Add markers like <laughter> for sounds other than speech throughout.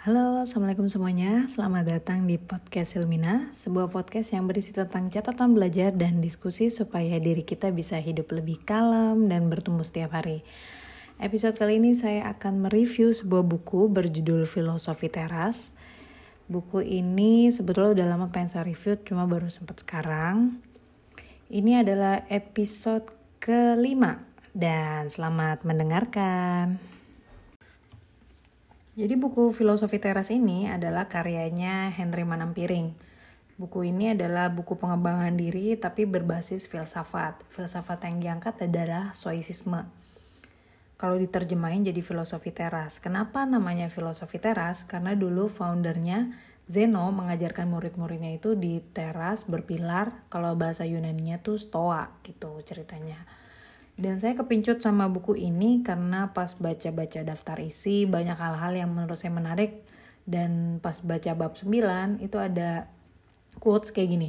Halo, Assalamualaikum semuanya. Selamat datang di Podcast Ilmina, sebuah podcast yang berisi tentang catatan belajar dan diskusi supaya diri kita bisa hidup lebih kalem dan bertumbuh setiap hari. Episode kali ini saya akan mereview sebuah buku berjudul Filosofi Teras. Buku ini sebetulnya udah lama pengen saya review, cuma baru sempat sekarang. Ini adalah episode kelima, dan selamat mendengarkan. Jadi buku Filosofi Teras ini adalah karyanya Henry Manampiring. Buku ini adalah buku pengembangan diri tapi berbasis filsafat. Filsafat yang diangkat adalah Stoicisme. Kalau diterjemahin jadi filosofi teras. Kenapa namanya filosofi teras? Karena dulu foundernya Zeno mengajarkan murid-muridnya itu di teras berpilar. Kalau bahasa Yunani-nya tuh stoa gitu ceritanya. Dan saya kepincut sama buku ini karena pas baca-baca daftar isi banyak hal-hal yang menurut saya menarik dan pas baca bab 9 itu ada quotes kayak gini.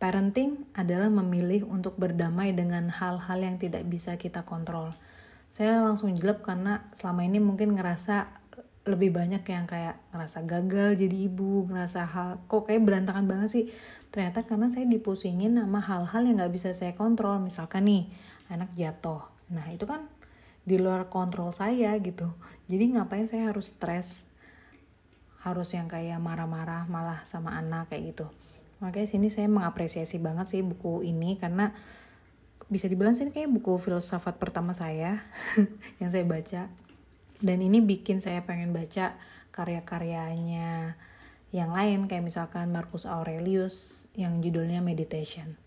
Parenting adalah memilih untuk berdamai dengan hal-hal yang tidak bisa kita kontrol. Saya langsung jelek karena selama ini mungkin ngerasa lebih banyak yang kayak ngerasa gagal jadi ibu, ngerasa hal kok kayak berantakan banget sih. Ternyata karena saya dipusingin sama hal-hal yang nggak bisa saya kontrol. Misalkan nih, anak jatuh. Nah itu kan di luar kontrol saya gitu. Jadi ngapain saya harus stres? Harus yang kayak marah-marah malah sama anak kayak gitu. Makanya sini saya mengapresiasi banget sih buku ini karena bisa dibilang sih kayak buku filsafat pertama saya <laughs> yang saya baca. Dan ini bikin saya pengen baca karya-karyanya yang lain kayak misalkan Marcus Aurelius yang judulnya Meditation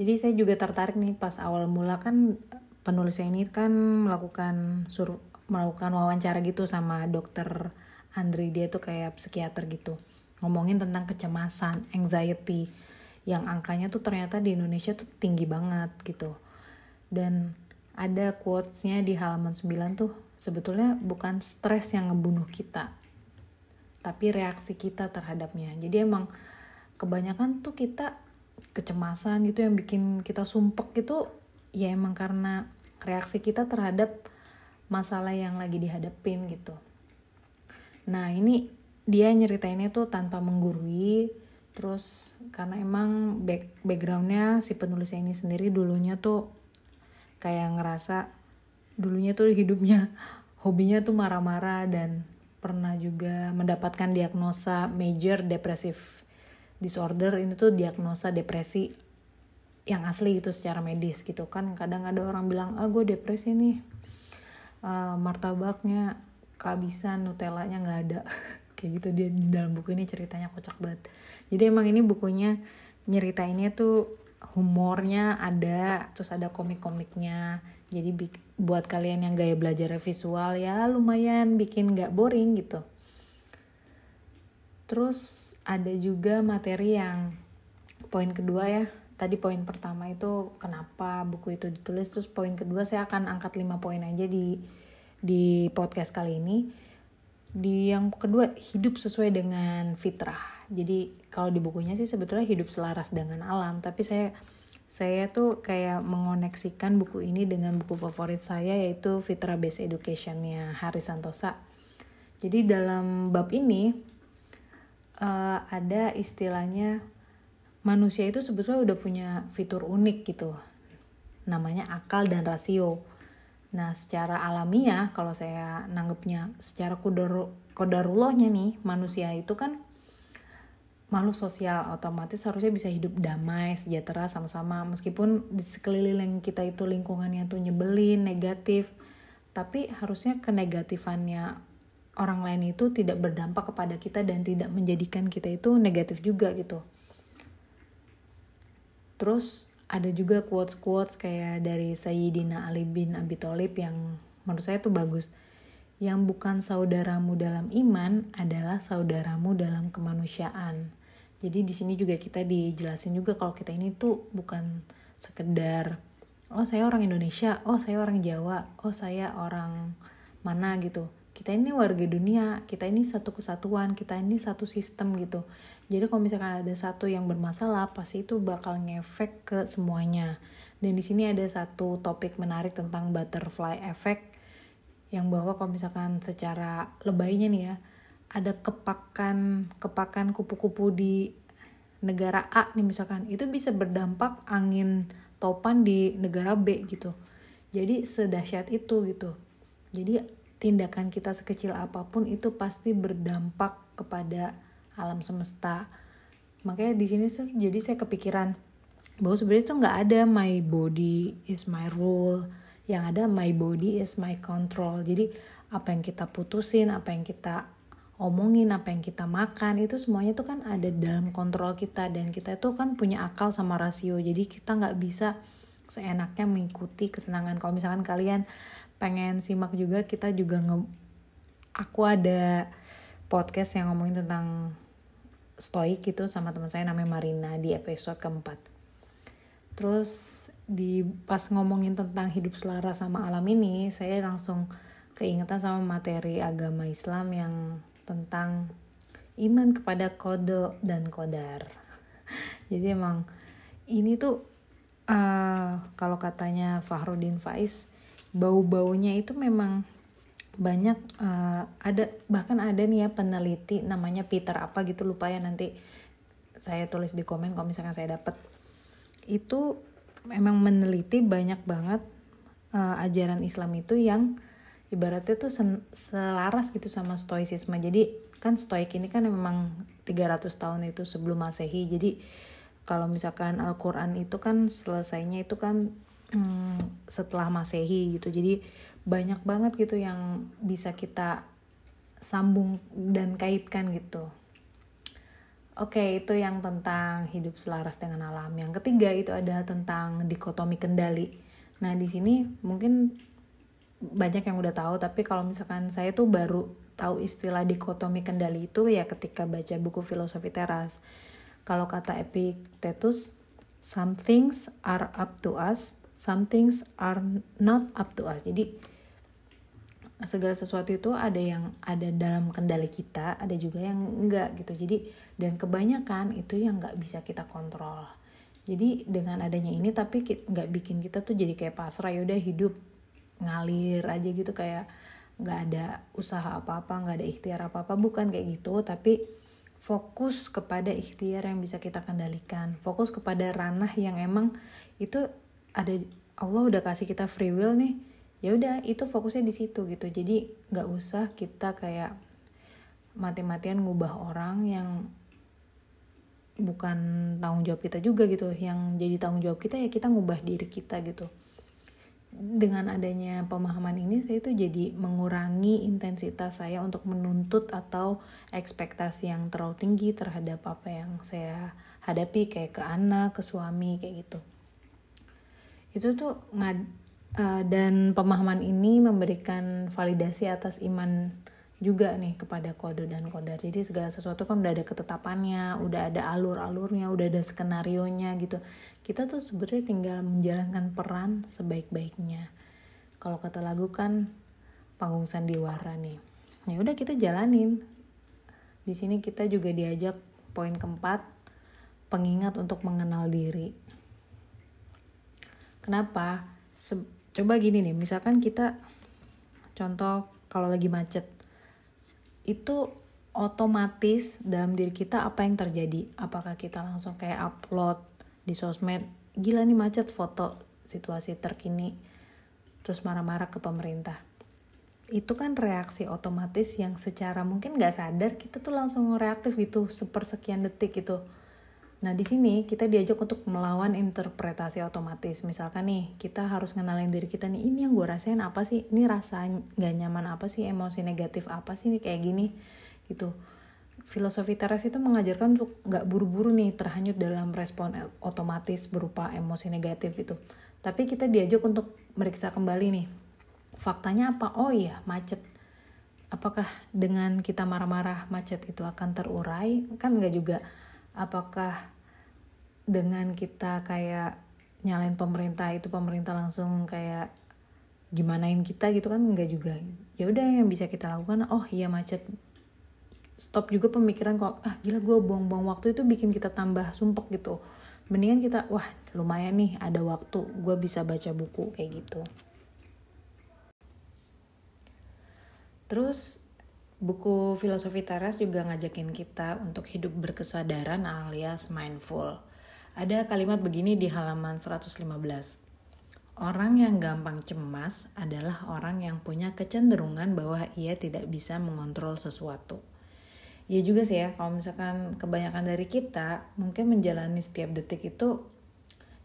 jadi saya juga tertarik nih pas awal mula kan penulisnya ini kan melakukan sur melakukan wawancara gitu sama dokter Andri. Dia tuh kayak psikiater gitu. Ngomongin tentang kecemasan anxiety yang angkanya tuh ternyata di Indonesia tuh tinggi banget gitu. Dan ada quotesnya di halaman 9 tuh sebetulnya bukan stres yang ngebunuh kita tapi reaksi kita terhadapnya. Jadi emang kebanyakan tuh kita kecemasan gitu yang bikin kita sumpek itu ya emang karena reaksi kita terhadap masalah yang lagi dihadapin gitu. Nah ini dia nyeritainnya tuh tanpa menggurui, terus karena emang back backgroundnya si penulisnya ini sendiri dulunya tuh kayak ngerasa dulunya tuh hidupnya <laughs> hobinya tuh marah-marah dan pernah juga mendapatkan diagnosa major depresif disorder ini tuh diagnosa depresi yang asli gitu secara medis gitu kan. Kadang ada orang bilang ah gue depresi nih uh, martabaknya kehabisan nutellanya nggak ada. <laughs> Kayak gitu dia di dalam buku ini ceritanya kocak banget. Jadi emang ini bukunya nyeritainnya tuh humornya ada terus ada komik-komiknya. Jadi buat kalian yang gaya belajar visual ya lumayan bikin nggak boring gitu. Terus ada juga materi yang poin kedua ya. Tadi poin pertama itu kenapa buku itu ditulis terus poin kedua saya akan angkat lima poin aja di di podcast kali ini. Di yang kedua hidup sesuai dengan fitrah. Jadi kalau di bukunya sih sebetulnya hidup selaras dengan alam tapi saya saya tuh kayak mengoneksikan buku ini dengan buku favorit saya yaitu Fitra Based Educationnya Hari Santosa. Jadi dalam bab ini uh, ada istilahnya manusia itu sebetulnya udah punya fitur unik gitu. Namanya akal dan rasio. Nah secara alamiah kalau saya nanggepnya secara kodar kodarullahnya nih manusia itu kan makhluk sosial otomatis harusnya bisa hidup damai sejahtera sama-sama. Meskipun di sekeliling kita itu lingkungannya tuh nyebelin negatif tapi harusnya kenegatifannya orang lain itu tidak berdampak kepada kita dan tidak menjadikan kita itu negatif juga gitu. Terus ada juga quotes-quotes kayak dari Sayyidina Ali bin Abi Thalib yang menurut saya tuh bagus. Yang bukan saudaramu dalam iman adalah saudaramu dalam kemanusiaan. Jadi di sini juga kita dijelasin juga kalau kita ini tuh bukan sekedar oh saya orang Indonesia, oh saya orang Jawa, oh saya orang mana gitu kita ini warga dunia, kita ini satu kesatuan, kita ini satu sistem gitu. Jadi kalau misalkan ada satu yang bermasalah, pasti itu bakal ngefek ke semuanya. Dan di sini ada satu topik menarik tentang butterfly effect yang bahwa kalau misalkan secara lebaynya nih ya, ada kepakan kepakan kupu-kupu di negara A nih misalkan itu bisa berdampak angin topan di negara B gitu jadi sedahsyat itu gitu jadi tindakan kita sekecil apa pun itu pasti berdampak kepada alam semesta. Makanya di sini jadi saya kepikiran bahwa sebenarnya itu nggak ada my body is my rule. Yang ada my body is my control. Jadi apa yang kita putusin apa yang kita omongin apa yang kita makan itu semuanya tuh kan ada dalam kontrol kita. Dan kita itu kan punya akal sama rasio. Jadi kita nggak bisa seenaknya mengikuti kesenangan. Kalau misalkan kalian pengen simak juga kita juga nge aku ada podcast yang ngomongin tentang stoik gitu sama teman saya namanya Marina di episode keempat terus di pas ngomongin tentang hidup selaras sama alam ini saya langsung keingetan sama materi agama Islam yang tentang iman kepada kode dan kodar. <laughs> Jadi emang ini tuh uh, kalau katanya Fahrudin Faiz bau-baunya itu memang banyak uh, ada bahkan ada nih ya peneliti namanya Peter apa gitu lupa ya nanti saya tulis di komen kalau misalnya saya dapat itu memang meneliti banyak banget uh, ajaran Islam itu yang ibaratnya tuh selaras gitu sama stoicisme jadi kan stoik ini kan memang 300 tahun itu sebelum masehi. Jadi kalau misalkan Al-Quran itu kan selesainya itu kan hmm, setelah masehi gitu jadi banyak banget gitu yang bisa kita sambung dan kaitkan gitu Oke, itu yang tentang hidup selaras dengan alam. Yang ketiga itu ada tentang dikotomi kendali. Nah, di sini mungkin banyak yang udah tahu tapi kalau misalkan saya tuh baru tahu istilah dikotomi kendali itu ya ketika baca buku filosofi teras kalau kata Epictetus some things are up to us some things are not up to us. Jadi segala sesuatu itu ada yang ada dalam kendali kita ada juga yang enggak gitu. Jadi dan kebanyakan itu yang nggak bisa kita kontrol. Jadi dengan adanya ini tapi nggak bikin kita tuh jadi kayak pasrah ya udah hidup ngalir aja gitu. Kayak nggak ada usaha apa-apa nggak ada ikhtiar apa-apa bukan kayak gitu. Tapi fokus kepada ikhtiar yang bisa kita kendalikan. Fokus kepada ranah yang emang itu ada Allah udah kasih kita free will nih ya udah itu fokusnya di situ gitu. Jadi nggak usah kita kayak mati-matian ngubah orang yang bukan tanggung jawab kita juga gitu. Yang jadi tanggung jawab kita ya kita ngubah diri kita gitu. Dengan adanya pemahaman ini saya itu jadi mengurangi intensitas saya untuk menuntut atau ekspektasi yang terlalu tinggi terhadap apa yang saya hadapi kayak ke anak, ke suami kayak gitu. Itu tuh ngad uh, dan pemahaman ini memberikan validasi atas iman juga nih kepada kode dan kodar. Jadi segala sesuatu kan udah ada ketetapannya, udah ada alur-alurnya, udah ada skenario nya gitu. Kita tuh sebenarnya tinggal menjalankan peran sebaik-baiknya. Kalau kata lagu kan panggung sandiwara nih. Ya udah kita jalanin. Di sini kita juga diajak poin keempat, pengingat untuk mengenal diri. Kenapa? Se coba gini nih, misalkan kita contoh kalau lagi macet. Itu otomatis dalam diri kita apa yang terjadi? Apakah kita langsung kayak upload di sosmed gila nih macet foto situasi terkini terus marah-marah ke pemerintah. Itu kan reaksi otomatis yang secara mungkin nggak sadar kita tuh langsung reaktif gitu sepersekian detik gitu Nah, di sini kita diajak untuk melawan interpretasi otomatis. Misalkan nih, kita harus ngenalin diri kita nih, ini yang gue rasain apa sih? Ini rasa gak nyaman apa sih? Emosi negatif apa sih nih kayak gini? Gitu. Filosofi teras itu mengajarkan untuk gak buru-buru nih terhanyut dalam respon otomatis berupa emosi negatif gitu. Tapi kita diajak untuk meriksa kembali nih. Faktanya apa? Oh iya, macet. Apakah dengan kita marah-marah macet itu akan terurai? Kan nggak juga apakah dengan kita kayak nyalain pemerintah itu pemerintah langsung kayak gimanain kita gitu kan enggak juga. Ya udah yang bisa kita lakukan oh iya macet. Stop juga pemikiran kok ah gila gue buang-buang waktu itu bikin kita tambah sumpek gitu. Mendingan kita wah lumayan nih ada waktu gue bisa baca buku kayak gitu. Terus Buku Filosofi Teras juga ngajakin kita untuk hidup berkesadaran alias mindful. Ada kalimat begini di halaman 115. Orang yang gampang cemas adalah orang yang punya kecenderungan bahwa ia tidak bisa mengontrol sesuatu. Ya juga sih ya, kalau misalkan kebanyakan dari kita mungkin menjalani setiap detik itu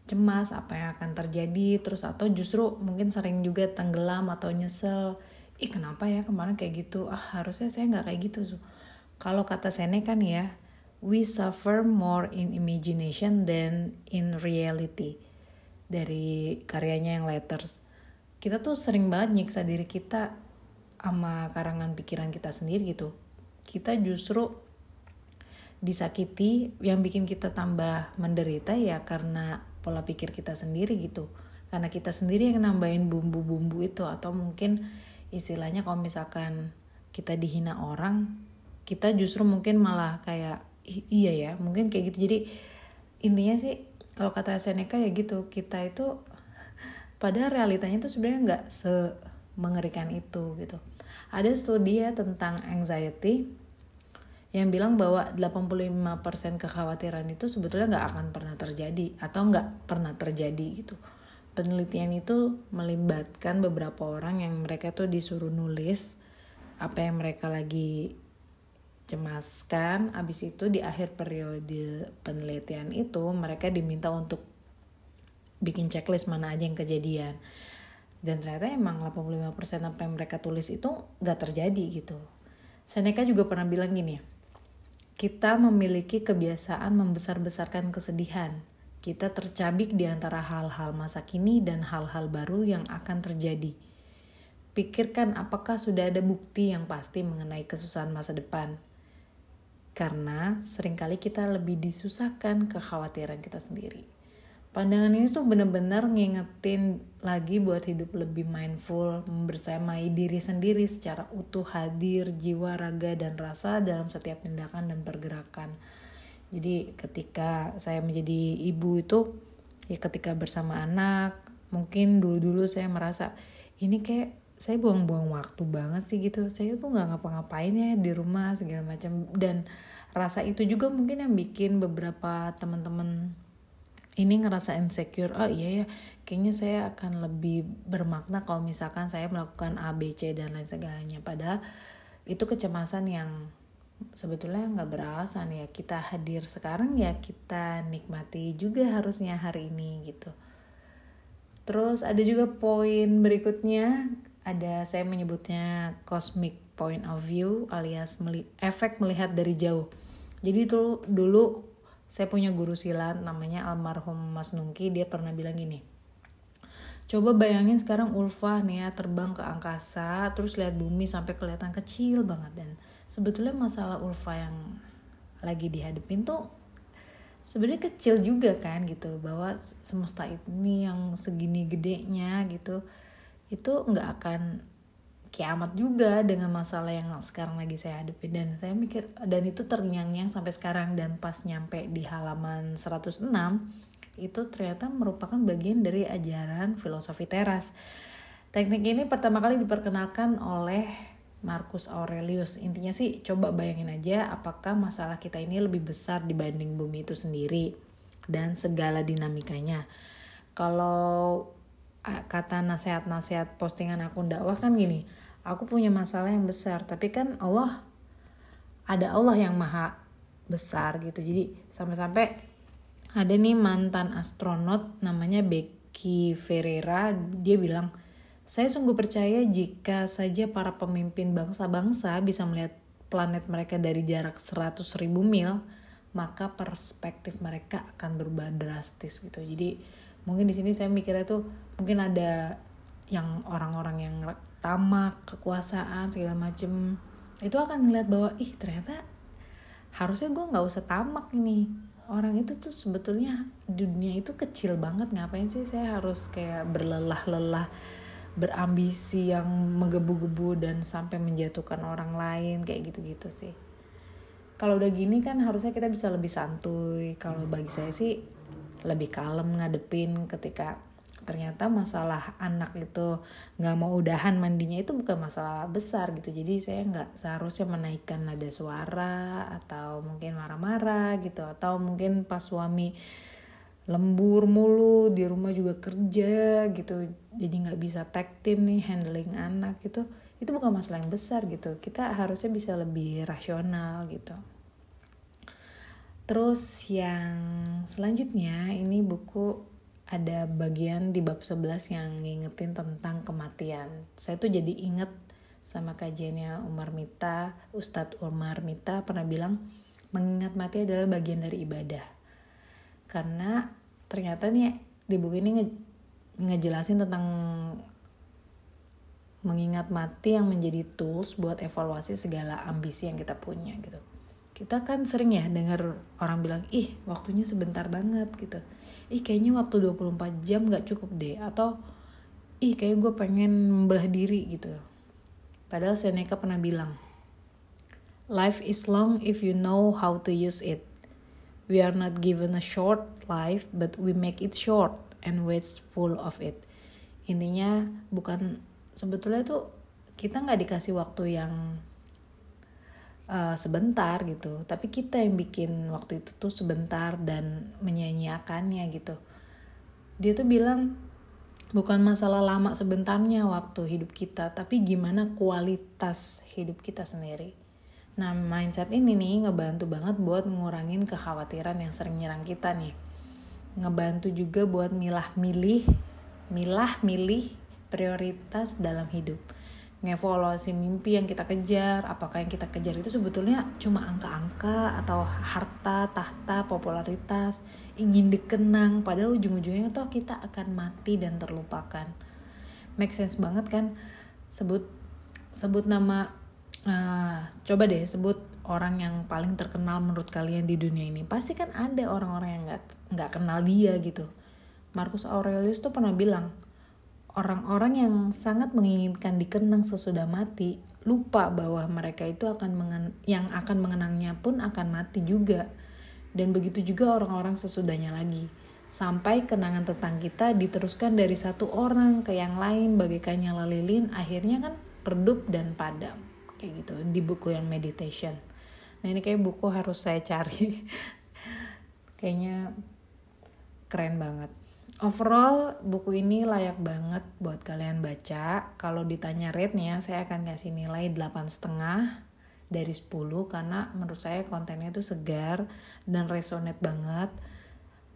cemas apa yang akan terjadi terus atau justru mungkin sering juga tenggelam atau nyesel ih kenapa ya kemarin kayak gitu? Ah harusnya saya nggak kayak gitu kalau kata Seneca kan ya we suffer more in imagination than in reality. Dari karyanya yang letters. Kita tuh sering banget nyiksa diri kita sama karangan pikiran kita sendiri gitu. Kita justru disakiti yang bikin kita tambah menderita ya karena pola pikir kita sendiri gitu. Karena kita sendiri yang nambahin bumbu-bumbu itu atau mungkin istilahnya kalau misalkan kita dihina orang kita justru mungkin malah kayak iya ya mungkin kayak gitu. Jadi intinya sih kalau kata Seneca ya gitu kita itu <laughs> pada realitanya itu sebenarnya nggak se mengerikan itu gitu. Ada studi ya tentang anxiety yang bilang bahwa 85% kekhawatiran itu sebetulnya nggak akan pernah terjadi atau nggak pernah terjadi gitu penelitian itu melibatkan beberapa orang yang mereka tuh disuruh nulis apa yang mereka lagi cemaskan. Abis itu di akhir periode penelitian itu mereka diminta untuk bikin checklist mana aja yang kejadian. Dan ternyata emang 85% apa yang mereka tulis itu gak terjadi gitu. Seneca juga pernah bilang gini kita memiliki kebiasaan membesar-besarkan kesedihan kita tercabik di antara hal-hal masa kini dan hal-hal baru yang akan terjadi. Pikirkan apakah sudah ada bukti yang pasti mengenai kesusahan masa depan. Karena sering kali kita lebih disusahkan kekhawatiran kita sendiri. Pandangan ini tuh bener-bener ngingetin lagi buat hidup lebih mindful, membersamai diri sendiri secara utuh hadir, jiwa, raga, dan rasa dalam setiap tindakan dan pergerakan jadi ketika saya menjadi ibu itu ya ketika bersama anak mungkin dulu-dulu saya merasa ini kayak saya buang-buang waktu banget sih gitu. Saya tuh nggak ngapa-ngapain ya di rumah segala macam. Dan rasa itu juga mungkin yang bikin beberapa teman-teman ini ngerasa insecure oh iya ya kayaknya saya akan lebih bermakna kalau misalkan saya melakukan A B C dan lain segalanya. Padahal itu kecemasan yang sebetulnya nggak beralasan ya. Kita hadir sekarang ya kita nikmati juga harusnya hari ini gitu. Terus ada juga poin berikutnya. Ada saya menyebutnya cosmic point of view alias meli efek melihat dari jauh. Jadi itu dulu saya punya guru silat namanya almarhum Mas Nungki dia pernah bilang gini coba bayangin sekarang Ulfa nih ya terbang ke angkasa terus lihat bumi sampai kelihatan kecil banget dan sebetulnya masalah Ulfa yang lagi dihadapin tuh sebenarnya kecil juga kan gitu bahwa semesta ini yang segini gedenya gitu itu nggak akan kiamat juga dengan masalah yang sekarang lagi saya hadapi dan saya mikir dan itu terngiang-ngiang sampai sekarang dan pas nyampe di halaman 106 itu ternyata merupakan bagian dari ajaran filosofi teras. Teknik ini pertama kali diperkenalkan oleh Marcus Aurelius. Intinya sih coba bayangin aja apakah masalah kita ini lebih besar dibanding bumi itu sendiri dan segala dinamikanya. Kalau kata nasihat-nasihat postingan akun dakwah kan gini, aku punya masalah yang besar, tapi kan Allah ada Allah yang maha besar gitu. Jadi sampai-sampai ada nih mantan astronot namanya Becky Ferreira, dia bilang saya sungguh percaya jika saja para pemimpin bangsa-bangsa bisa melihat planet mereka dari jarak 100 ribu mil, maka perspektif mereka akan berubah drastis gitu. Jadi mungkin di sini saya mikirnya tuh mungkin ada yang orang-orang yang tamak, kekuasaan segala macem. Itu akan ngeliat bahwa ih ternyata harusnya gue nggak usah tamak ini. Orang itu tuh sebetulnya dunia itu kecil banget. Ngapain sih saya harus kayak berlelah-lelah berambisi yang menggebu-gebu dan sampai menjatuhkan orang lain kayak gitu-gitu sih. Kalau udah gini kan harusnya kita bisa lebih santuy. Kalau bagi saya sih lebih kalem ngadepin ketika ternyata masalah anak itu nggak mau udahan mandinya itu bukan masalah besar gitu. Jadi saya nggak seharusnya menaikkan nada suara atau mungkin marah-marah gitu. Atau mungkin pas suami lembur mulu di rumah juga kerja gitu jadi nggak bisa tag team nih handling anak gitu itu bukan masalah yang besar gitu kita harusnya bisa lebih rasional gitu terus yang selanjutnya ini buku ada bagian di bab 11 yang ngingetin tentang kematian. Saya tuh jadi inget sama kajiannya Umar Mita, Ustadz Umar Mita pernah bilang mengingat mati adalah bagian dari ibadah. Karena ternyata nih di buku ini nge ngejelasin tentang mengingat mati yang menjadi tools buat evaluasi segala ambisi yang kita punya gitu. Kita kan sering ya dengar orang bilang, ih waktunya sebentar banget gitu. Ih kayaknya waktu 24 jam gak cukup deh atau ih kayak gue pengen membelah diri gitu. Padahal Seneca pernah bilang life is long if you know how to use it we are not given a short life but we make it short and wasteful of it. Intinya bukan sebetulnya tuh kita nggak dikasih waktu yang uh, sebentar gitu. Tapi kita yang bikin waktu itu tuh sebentar dan menyanyiakannya gitu. Dia tuh bilang bukan masalah lama sebentarnya waktu hidup kita tapi gimana kualitas hidup kita sendiri nah mindset ini nih ngebantu banget buat ngurangin kekhawatiran yang sering nyerang kita nih. Ngebantu juga buat milah milih milah milih prioritas dalam hidup. Ngevaluasi mimpi yang kita kejar apakah yang kita kejar itu sebetulnya cuma angka-angka atau harta tahta popularitas ingin dikenang padahal ujung-ujungnya tuh kita akan mati dan terlupakan. Make sense banget kan? Sebut sebut nama uh, coba deh sebut orang yang paling terkenal menurut kalian di dunia ini. Pasti kan ada orang-orang yang nggak nggak kenal dia gitu. Marcus Aurelius tuh pernah bilang orang-orang yang sangat menginginkan dikenang sesudah mati lupa bahwa mereka itu akan mengen yang akan mengenangnya pun akan mati juga. Dan begitu juga orang-orang sesudahnya lagi. Sampai kenangan tentang kita diteruskan dari satu orang ke yang lain bagaikan nyala lilin akhirnya kan redup dan padam kayak gitu di buku yang meditation nah ini kayak buku harus saya cari <laughs> kayaknya keren banget Overall, buku ini layak banget buat kalian baca. Kalau ditanya rate-nya, saya akan kasih nilai 8,5 dari 10 karena menurut saya kontennya itu segar dan resonate banget.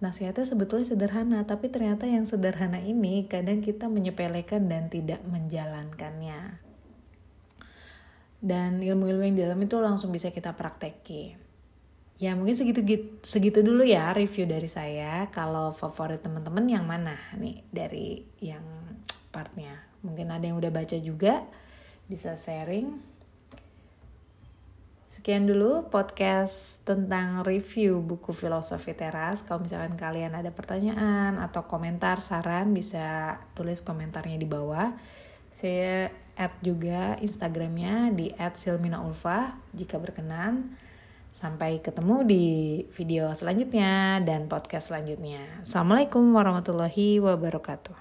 Nasihatnya sebetulnya sederhana, tapi ternyata yang sederhana ini kadang kita menyepelekan dan tidak menjalankannya. Dan ilmu-ilmu yang di dalam itu langsung bisa kita praktekin. Ya mungkin segitu segitu dulu ya review dari saya. Kalau favorit teman-teman yang mana nih dari yang partnya? Mungkin ada yang udah baca juga bisa sharing. Sekian dulu podcast tentang review buku filosofi teras. Kalau misalkan kalian ada pertanyaan atau komentar saran bisa tulis komentarnya di bawah. Saya add juga instagramnya di @silminaulfa jika berkenan Sampai ketemu di video selanjutnya dan podcast selanjutnya. Assalamualaikum warahmatullahi wabarakatuh.